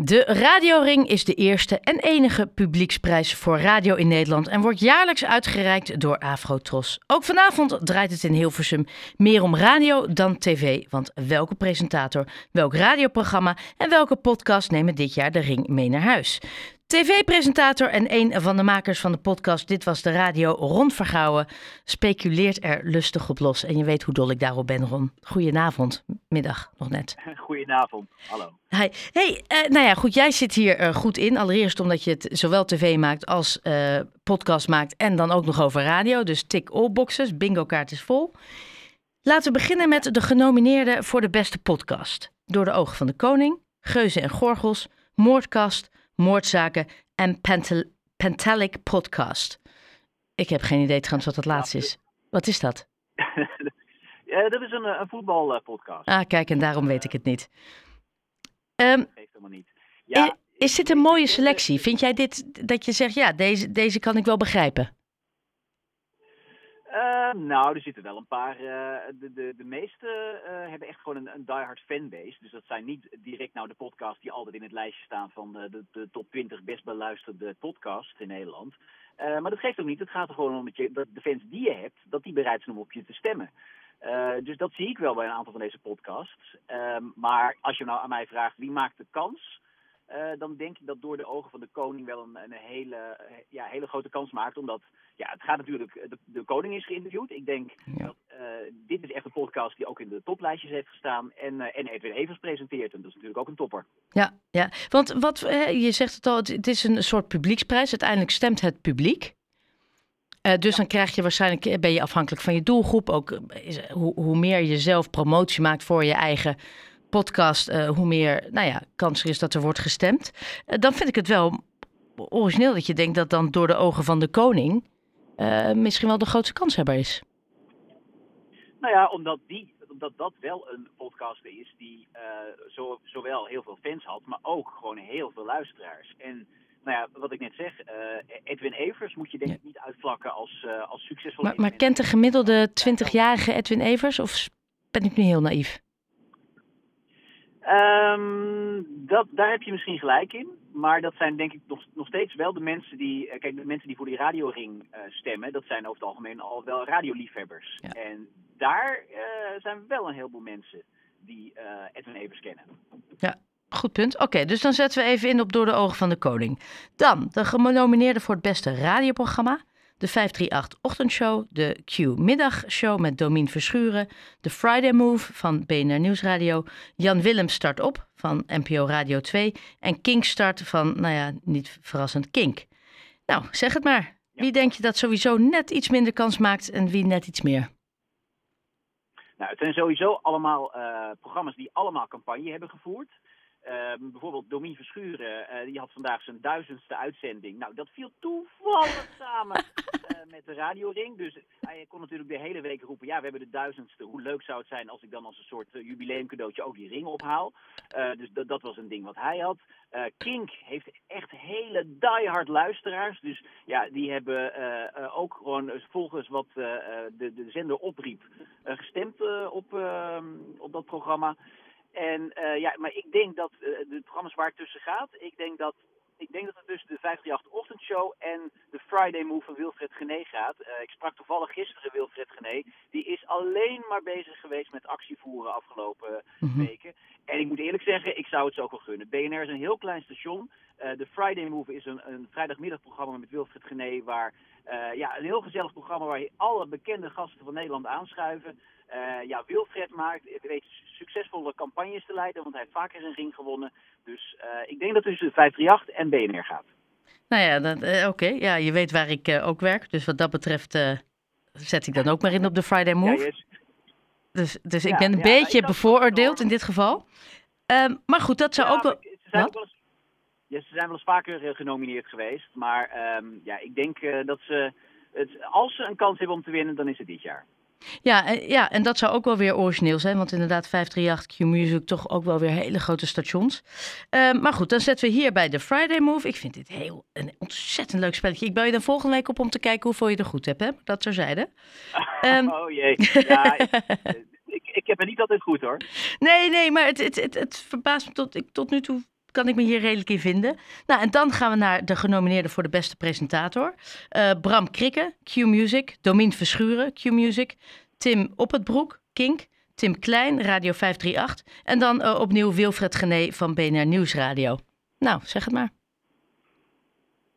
De Radioring is de eerste en enige publieksprijs voor radio in Nederland en wordt jaarlijks uitgereikt door Afrotros. Ook vanavond draait het in Hilversum meer om radio dan tv, want welke presentator, welk radioprogramma en welke podcast nemen dit jaar de Ring mee naar huis? TV-presentator en een van de makers van de podcast Dit Was De Radio, Ron Vergouwen, speculeert er lustig op los. En je weet hoe dol ik daarop ben, Ron. Goedenavond, middag nog net. Goedenavond, hallo. Hi. Hey, eh, nou ja, goed, jij zit hier uh, goed in. Allereerst omdat je het zowel tv maakt als uh, podcast maakt en dan ook nog over radio. Dus tik all boxes, bingo kaart is vol. Laten we beginnen met de genomineerden voor de beste podcast. Door de ogen van de koning, Geuzen en Gorgels, Moordkast, Moordzaken en Pentel Pentalic Podcast. Ik heb geen idee trouwens wat dat laatste is. Wat is dat? ja, dat is een, een voetbalpodcast. Ah, kijk, en daarom weet ik het niet. Um, dat geeft helemaal niet. Ja, is dit een mooie selectie? Vind jij dit dat je zegt, ja, deze, deze kan ik wel begrijpen? Uh, nou, er zitten wel een paar. Uh, de, de, de meeste uh, hebben echt gewoon een, een diehard fanbase. Dus dat zijn niet direct nou de podcasts die altijd in het lijstje staan van de, de top 20 best beluisterde podcasts in Nederland. maar dat geeft ook niet. Het gaat er gewoon om dat, je, dat de fans die je hebt, dat die bereid zijn om op je te stemmen. dus dat zie ik wel bij een aantal van deze podcasts. Ehm, maar als je nou aan mij vraagt wie maakt de kans, uh, dan denk ik dat door de ogen van de koning wel een, een hele, ja, hele grote kans maakt. Omdat ja, het gaat natuurlijk, de, de koning is geïnterviewd. Ik denk ja. dat uh, dit is echt een podcast die ook in de toplijstjes heeft gestaan. En, uh, en Edwin Evers presenteert. En dat is natuurlijk ook een topper. Ja, ja. want wat, je zegt het al, het is een soort publieksprijs. Uiteindelijk stemt het publiek. dus ja. dan krijg je waarschijnlijk, ben je afhankelijk van je doelgroep. Ook is, hoe, hoe meer je zelf promotie maakt voor je eigen podcast, uh, hoe meer nou ja, kans er is dat er wordt gestemd. Uh, dan vind ik het wel origineel dat je denkt dat dan door de ogen van de koning uh, misschien wel de grootste kanshebber is. Nou ja, omdat, die, omdat dat wel een podcast is die zo, zowel heel veel fans had, maar ook gewoon heel veel luisteraars. En nou ja, wat ik net zeg, Edwin Evers moet je denk ik niet uitvlakken als, als succesvol. Maar, maar kent de gemiddelde 20-jarige Edwin Evers of ben ik nu heel naïef? Um, dat, daar heb je misschien gelijk in. Maar dat zijn denk ik nog, nog steeds wel de mensen die. Kijk, de mensen die voor die radioring uh, stemmen, dat zijn over het algemeen al wel radioliefhebbers. Ja. En daar uh, zijn wel een heleboel mensen die uh, Edwin Evers kennen. Ja, goed punt. Oké, okay, dus dan zetten we even in op Door de Ogen van de Koning. Dan de genomineerden voor het beste radioprogramma de 538 Ochtendshow, de Q Middagshow met Domien Verschuren, de Friday Move van BNR Nieuwsradio, Jan Willem Start Op van NPO Radio 2 en Kink Start van, nou ja, niet verrassend, Kink. Nou, zeg het maar. Wie denk je dat sowieso net iets minder kans maakt en wie net iets meer? Nou, het zijn sowieso allemaal uh, programma's die allemaal campagne hebben gevoerd. Uh, bijvoorbeeld Domien Verschuren, uh, die had vandaag zijn duizendste uitzending. Nou, dat viel toevallig samen uh, met de radioring. Dus hij kon natuurlijk de hele week roepen, ja, we hebben de duizendste. Hoe leuk zou het zijn als ik dan als een soort jubileumcadeautje ook die ring ophaal. dus dat, dat was een ding wat hij had. Kink heeft echt hele diehard luisteraars. Dus ja, die hebben ook gewoon volgens wat de, de zender opriep gestemd op, ehm, op dat programma. En uh, ja, maar ik denk dat uh, de programma's waar het tussen gaat, ik denk dat ik denk dat het tussen de 538 ochtendshow en de Friday Move van Wilfred Gené gaat. Uh, ik sprak toevallig gisteren Wilfred Gené. Die is alleen maar bezig geweest met actievoeren afgelopen mm -hmm. weken. En ik moet eerlijk zeggen, ik zou het zo ook wel gunnen. BNR is een heel klein station. Uh, de Friday Move is een, een vrijdagmiddagprogramma met Wilfred Gené. Waar, uh, ja, een heel gezellig programma waar je alle bekende gasten van Nederland aanschuiven. Uh, ja, Wilfred maakt, weet succesvolle campagnes te leiden, want hij heeft vaker een ring gewonnen. Dus uh, ik denk dat het tussen 538 en BNR gaat. Nou ja, uh, oké. Okay. Ja, je weet waar ik ook werk. Dus wat dat betreft zet ik dan ook maar in op de Friday Move. Ja, dus dus ja, ik ben een ja, beetje bevooroordeeld in dit geval. Um, maar goed, dat zou ook wel... Ze zijn, ook wel eens, ja, ze zijn wel eens vaker genomineerd geweest. Maar um, ja, ik denk dat ze... Het, als ze een kans hebben om te winnen, dan is het dit jaar. Ja, ja, en dat zou ook wel weer origineel zijn. Want inderdaad, 538 Q-Music toch ook wel weer hele grote stations. Uh, maar goed, dan zetten we hier bij de Friday Move. Ik vind dit heel een ontzettend leuk spelletje. Ik bel je dan volgende week op om te kijken hoeveel je er goed hebt. Hè? Dat terzijde. Um, oh jee. Ja, ik, ik, heb het niet altijd goed hoor. Nee, nee, maar het, het, het, het verbaast me tot, ik, tot nu toe kan ik me hier redelijk in vinden. Nou, en dan gaan we naar de genomineerden voor de beste presentator. Uh, Bram Krikke, Q-Music. Domien Verschuren, Q-Music. Tim Oppertbroek, Kink. Tim Klein, Radio 538. En dan uh, opnieuw Wilfred Gené van BNR Nieuwsradio. Nou, zeg het maar.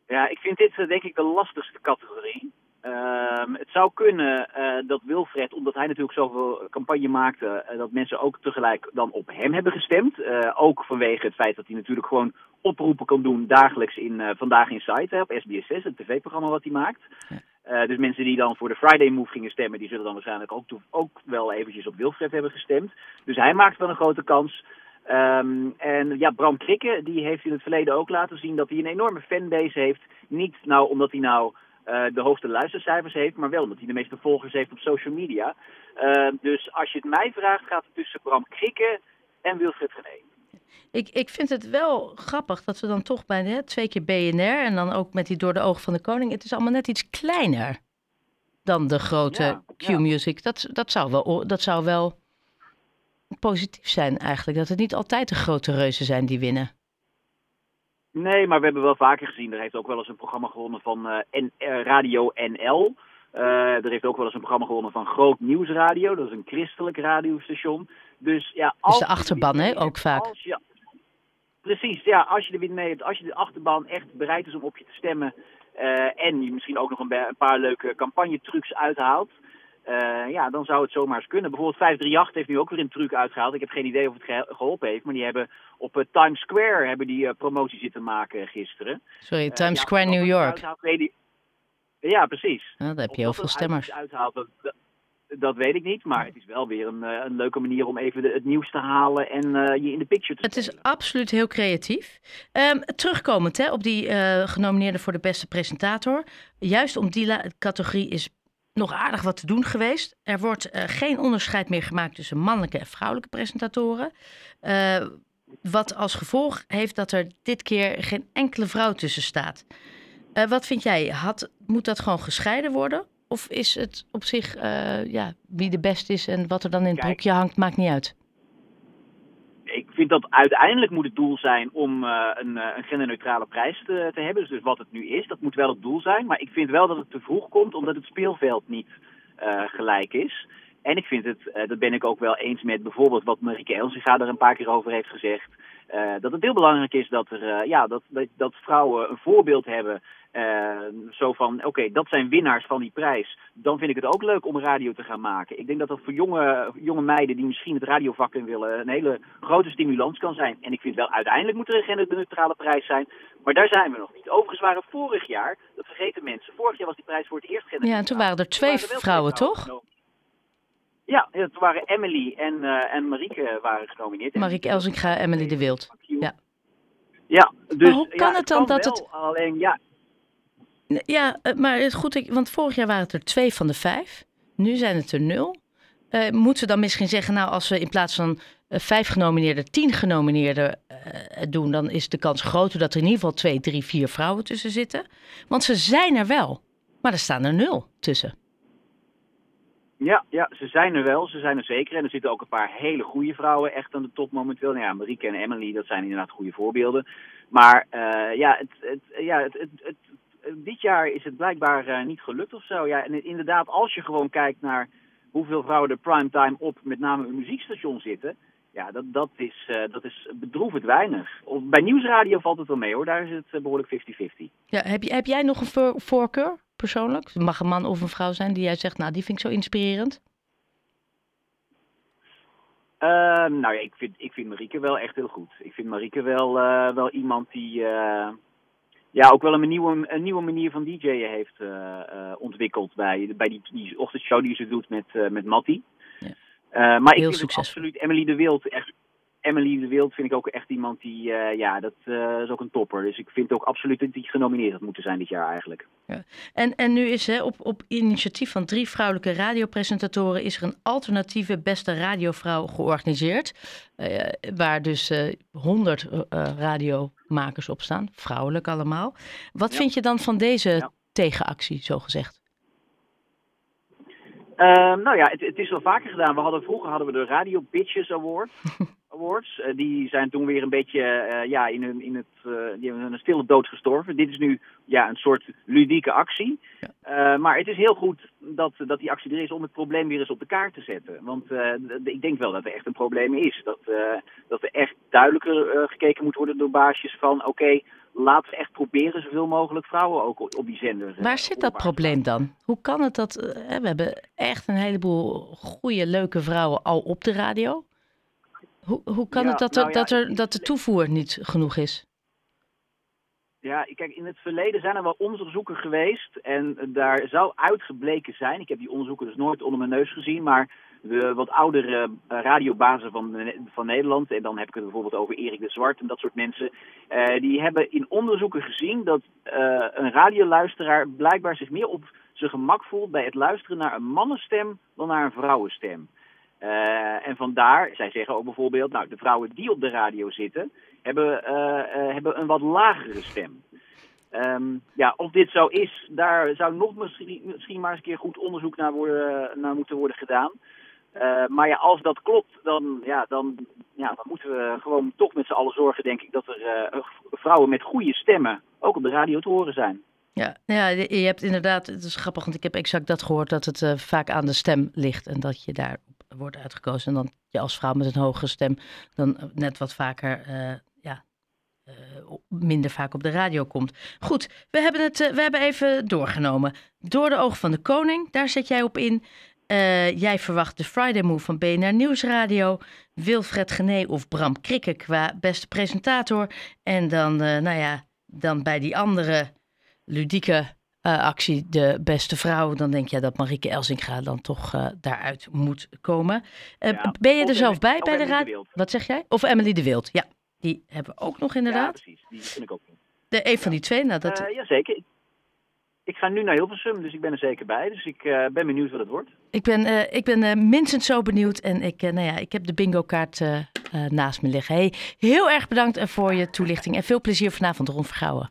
Ja, ik vind dit denk ik de lastigste categorie. Ehm, het zou kunnen uh, dat Wilfred, omdat hij natuurlijk zoveel campagne maakte, uh, dat mensen ook tegelijk dan op hem hebben gestemd. Uh, ook vanwege het feit dat hij natuurlijk gewoon oproepen kan doen dagelijks in Vandaag in Site, op SBS6, het tv-programma wat hij maakt. Dus mensen die dan voor de Friday Move gingen stemmen, die zullen dan waarschijnlijk ook, ook wel eventjes op Wilfred hebben gestemd. Dus hij maakt wel een grote kans. Um, en ja, Bram Krikke, die heeft in het verleden ook laten zien dat hij een enorme fanbase heeft. Niet nou omdat hij nou de hoogste luistercijfers heeft, maar wel omdat hij de meeste volgers heeft op social media. Uh, dus als je het mij vraagt, gaat het tussen Bram Krikke en Wilfred Gené. Ik, ik vind het wel grappig dat we dan toch bij hè, twee keer BNR en dan ook met die door de ogen van de koning. Het is allemaal net iets kleiner dan de grote ja, Q-music. Ja. Dat, dat, zou wel, dat zou wel positief zijn eigenlijk. Dat het niet altijd de grote reuzen zijn die winnen. Nee, maar we hebben wel vaker gezien. Er heeft ook wel eens een programma gewonnen van uh, N uh, Radio NL. Uh, er heeft ook wel eens een programma gewonnen van Groot Nieuwsradio. Dat is een christelijk radiostation. Dus ja, als dus de achterban, hè, ook vaak. Je, precies, ja, als je er weer mee hebt, als je de achterban echt bereid is om op je te stemmen. en je misschien ook nog een, een paar leuke campagnetrucs uithaalt. Uh, ja, dan zou het zomaar eens kunnen. Bijvoorbeeld 538 heeft nu ook weer een truc uitgehaald. Ik heb geen idee of het ge geholpen heeft, maar die hebben op uh, Times Square hebben die, uh, promotie zitten maken gisteren. Sorry, Times ja, Square New York. Uithaalt, die... Ja, precies. Nou, daar heb je heel veel stemmers. Uithaalt, dat, weet ik niet, maar het is wel weer een, een leuke manier om even de, het nieuws te halen en je in de picture te Het is absoluut heel creatief. Um, terugkomend hè, op die genomineerde voor de beste presentator. Juist om die categorie is nog aardig wat te doen geweest. Er wordt uh, geen onderscheid meer gemaakt tussen mannelijke en vrouwelijke presentatoren. Uh, wat als gevolg heeft dat er dit keer geen enkele vrouw tussen staat. Uh, wat vind jij? Had, moet dat gewoon gescheiden worden? Of is het op zich, ja, wie de best is en wat er dan in het broekje hangt, maakt niet uit? Vind dat uiteindelijk moet het doel zijn om uh, een, een genderneutrale prijs te, te, hebben. Dus, dus wat het nu is, dat moet wel het doel zijn. Maar ik vind wel dat het te vroeg komt, omdat het speelveld niet uh, gelijk is. En ik vind het, dat ben ik ook wel eens met bijvoorbeeld wat Marieke Elsinga er een paar keer over heeft gezegd. Dat het heel belangrijk is dat, er, ja, dat, dat, dat vrouwen een voorbeeld hebben uh, zo van, oké, okay, dat zijn winnaars van die prijs. Dan vind ik het ook leuk om radio te gaan maken. Ik denk dat dat voor jonge, jonge meiden die misschien het radiovak in willen... een hele grote stimulans kan zijn. En ik vind wel, uiteindelijk moet er een genderneutrale prijs zijn. Maar daar zijn we nog niet. Overigens waren vorig jaar, dat vergeten mensen... vorig jaar was die prijs voor het eerst genderneutraal. Ja, en toen waren er twee waren er vrouwen, toch? Ja, toen waren Emily en, uh, en Marieke waren genomineerd. Marieke Elzinga, Emily de Wild. Ja. Ja, dus maar hoe kan ja, het dan kan dat wel, het... Alleen, ja, ja, eh, maar het goed, want vorig jaar waren het er twee van de vijf. Nu zijn het er nul. Uh, moeten ze dan misschien zeggen, nou, als we in plaats van uh, vijf genomineerden, tien genomineerden doen, dan is de kans groter dat er in ieder geval twee, drie, vier vrouwen tussen zitten. Want ze zijn er wel, maar er staan er nul tussen. Ja, ja, ze zijn er wel, ze zijn er zeker. En er zitten ook een paar hele goede vrouwen echt aan de top momenteel. Nou ja, Marieke en Emily, dat zijn inderdaad goede voorbeelden. Maar ja, het, het, ja het, het, het dit jaar is het blijkbaar uh, niet gelukt of zo. Ja, en inderdaad, als je gewoon kijkt naar hoeveel vrouwen er primetime op met name een muziekstation zitten. Ja, dat, dat, is, uh, dat is bedroevend weinig. Of, bij nieuwsradio valt het wel mee hoor, daar is het uh, behoorlijk 50-50. Ja, heb, je, heb jij nog een voor, voorkeur persoonlijk? Het mag een man of een vrouw zijn die jij zegt, nou die vind ik zo inspirerend. Uh, nou ja, ik vind, ik vind Marieke wel echt heel goed. Ik vind Marieke wel, wel iemand die ja, ook wel een nieuwe, een nieuwe manier van DJ'en heeft uh, uh, ontwikkeld bij, bij die, die ochtendshow die ze doet met, uh, met Matty. Ja. maar Heel ik vind absoluut Emily de Wild echt. Emily de Wild vind ik ook echt iemand die, ja, dat is ook een topper. Dus ik vind ook absoluut dat die genomineerd had moeten zijn dit jaar eigenlijk. Ja. En, en nu is hè, op, op initiatief van drie vrouwelijke radiopresentatoren is er een alternatieve beste radiovrouw georganiseerd. waar dus honderd radiomakers op staan, vrouwelijk allemaal. Wat Ja. vind je dan van deze Ja. tegenactie, zo gezegd? Ehm, nou ja, het, het is wel vaker gedaan. We hadden, vroeger hadden we de Radio Bitches Award. Awards. die zijn toen weer een beetje ja, in, een, in het, die hebben een stille dood gestorven. Dit is nu ja, een soort ludieke actie. Ja. maar het is heel goed dat, dat die actie er is om het probleem weer eens op de kaart te zetten. Want ik denk wel dat er echt een probleem is. Dat, dat er echt duidelijker gekeken moet worden door baasjes van oké, laten we echt proberen zoveel mogelijk vrouwen ook op die zender. Waar zit dat probleem dan? Hoe kan het dat we hebben echt een heleboel goede, leuke vrouwen al op de radio? Hoe, hoe kan het dat, nou dat, er, dat de toevoer niet genoeg is? Ja, kijk, in het verleden zijn er wel onderzoeken geweest en daar zou uitgebleken zijn. Ik heb die onderzoeken dus nooit onder mijn neus gezien, maar de wat oudere uh, radiobazen van, van Nederland, en dan heb ik het bijvoorbeeld over Erik de Zwart en dat soort mensen, uh, die hebben in onderzoeken gezien dat uh, een radioluisteraar blijkbaar zich meer op zijn gemak voelt bij het luisteren naar een mannenstem dan naar een vrouwenstem. En vandaar, zij zeggen ook bijvoorbeeld, nou, de vrouwen die op de radio zitten, hebben, hebben een wat lagere stem. Um, ja, of dit zo is, daar zou nog misschien, misschien maar eens een keer goed onderzoek naar, worden, naar moeten worden gedaan. Maar ja, als dat klopt, dan, ja, dan, ja, dan moeten we gewoon toch met z'n allen zorgen, denk ik, dat er vrouwen met goede stemmen ook op de radio te horen zijn. Ja, ja, je hebt inderdaad, het is grappig, want ik heb exact dat gehoord, dat het vaak aan de stem ligt en dat je daar wordt uitgekozen. En dan je als vrouw met een hogere stem dan net wat vaker, ja, minder vaak op de radio komt. Goed, we hebben het we hebben even doorgenomen. Door de ogen van de koning, daar zet jij op in. Uh, jij verwacht de Friday Move van BNR Nieuwsradio. Wilfred Gené of Bram Krikke qua beste presentator. En dan, uh, nou ja, dan bij die andere ludieke uh, actie, de beste vrouw. Dan denk je dat Marieke Elsinga dan toch daaruit moet komen. Ja, ben je er zelf bij bij de raad? Wat zeg jij? Of Emily de Wild, ja. Die hebben we ook nog inderdaad. Ja, precies. Die vind ik ook. De, een van die twee, nou dat... Jazeker ik ga nu naar Hilversum, dus ik ben er zeker bij. Dus ik ben benieuwd wat het wordt. Ik ben, ik ben minstens zo benieuwd. En ik, nou ja, ik heb de bingo kaart naast me liggen. Hey, heel erg bedankt voor je toelichting. En veel plezier vanavond rond Vergouwen.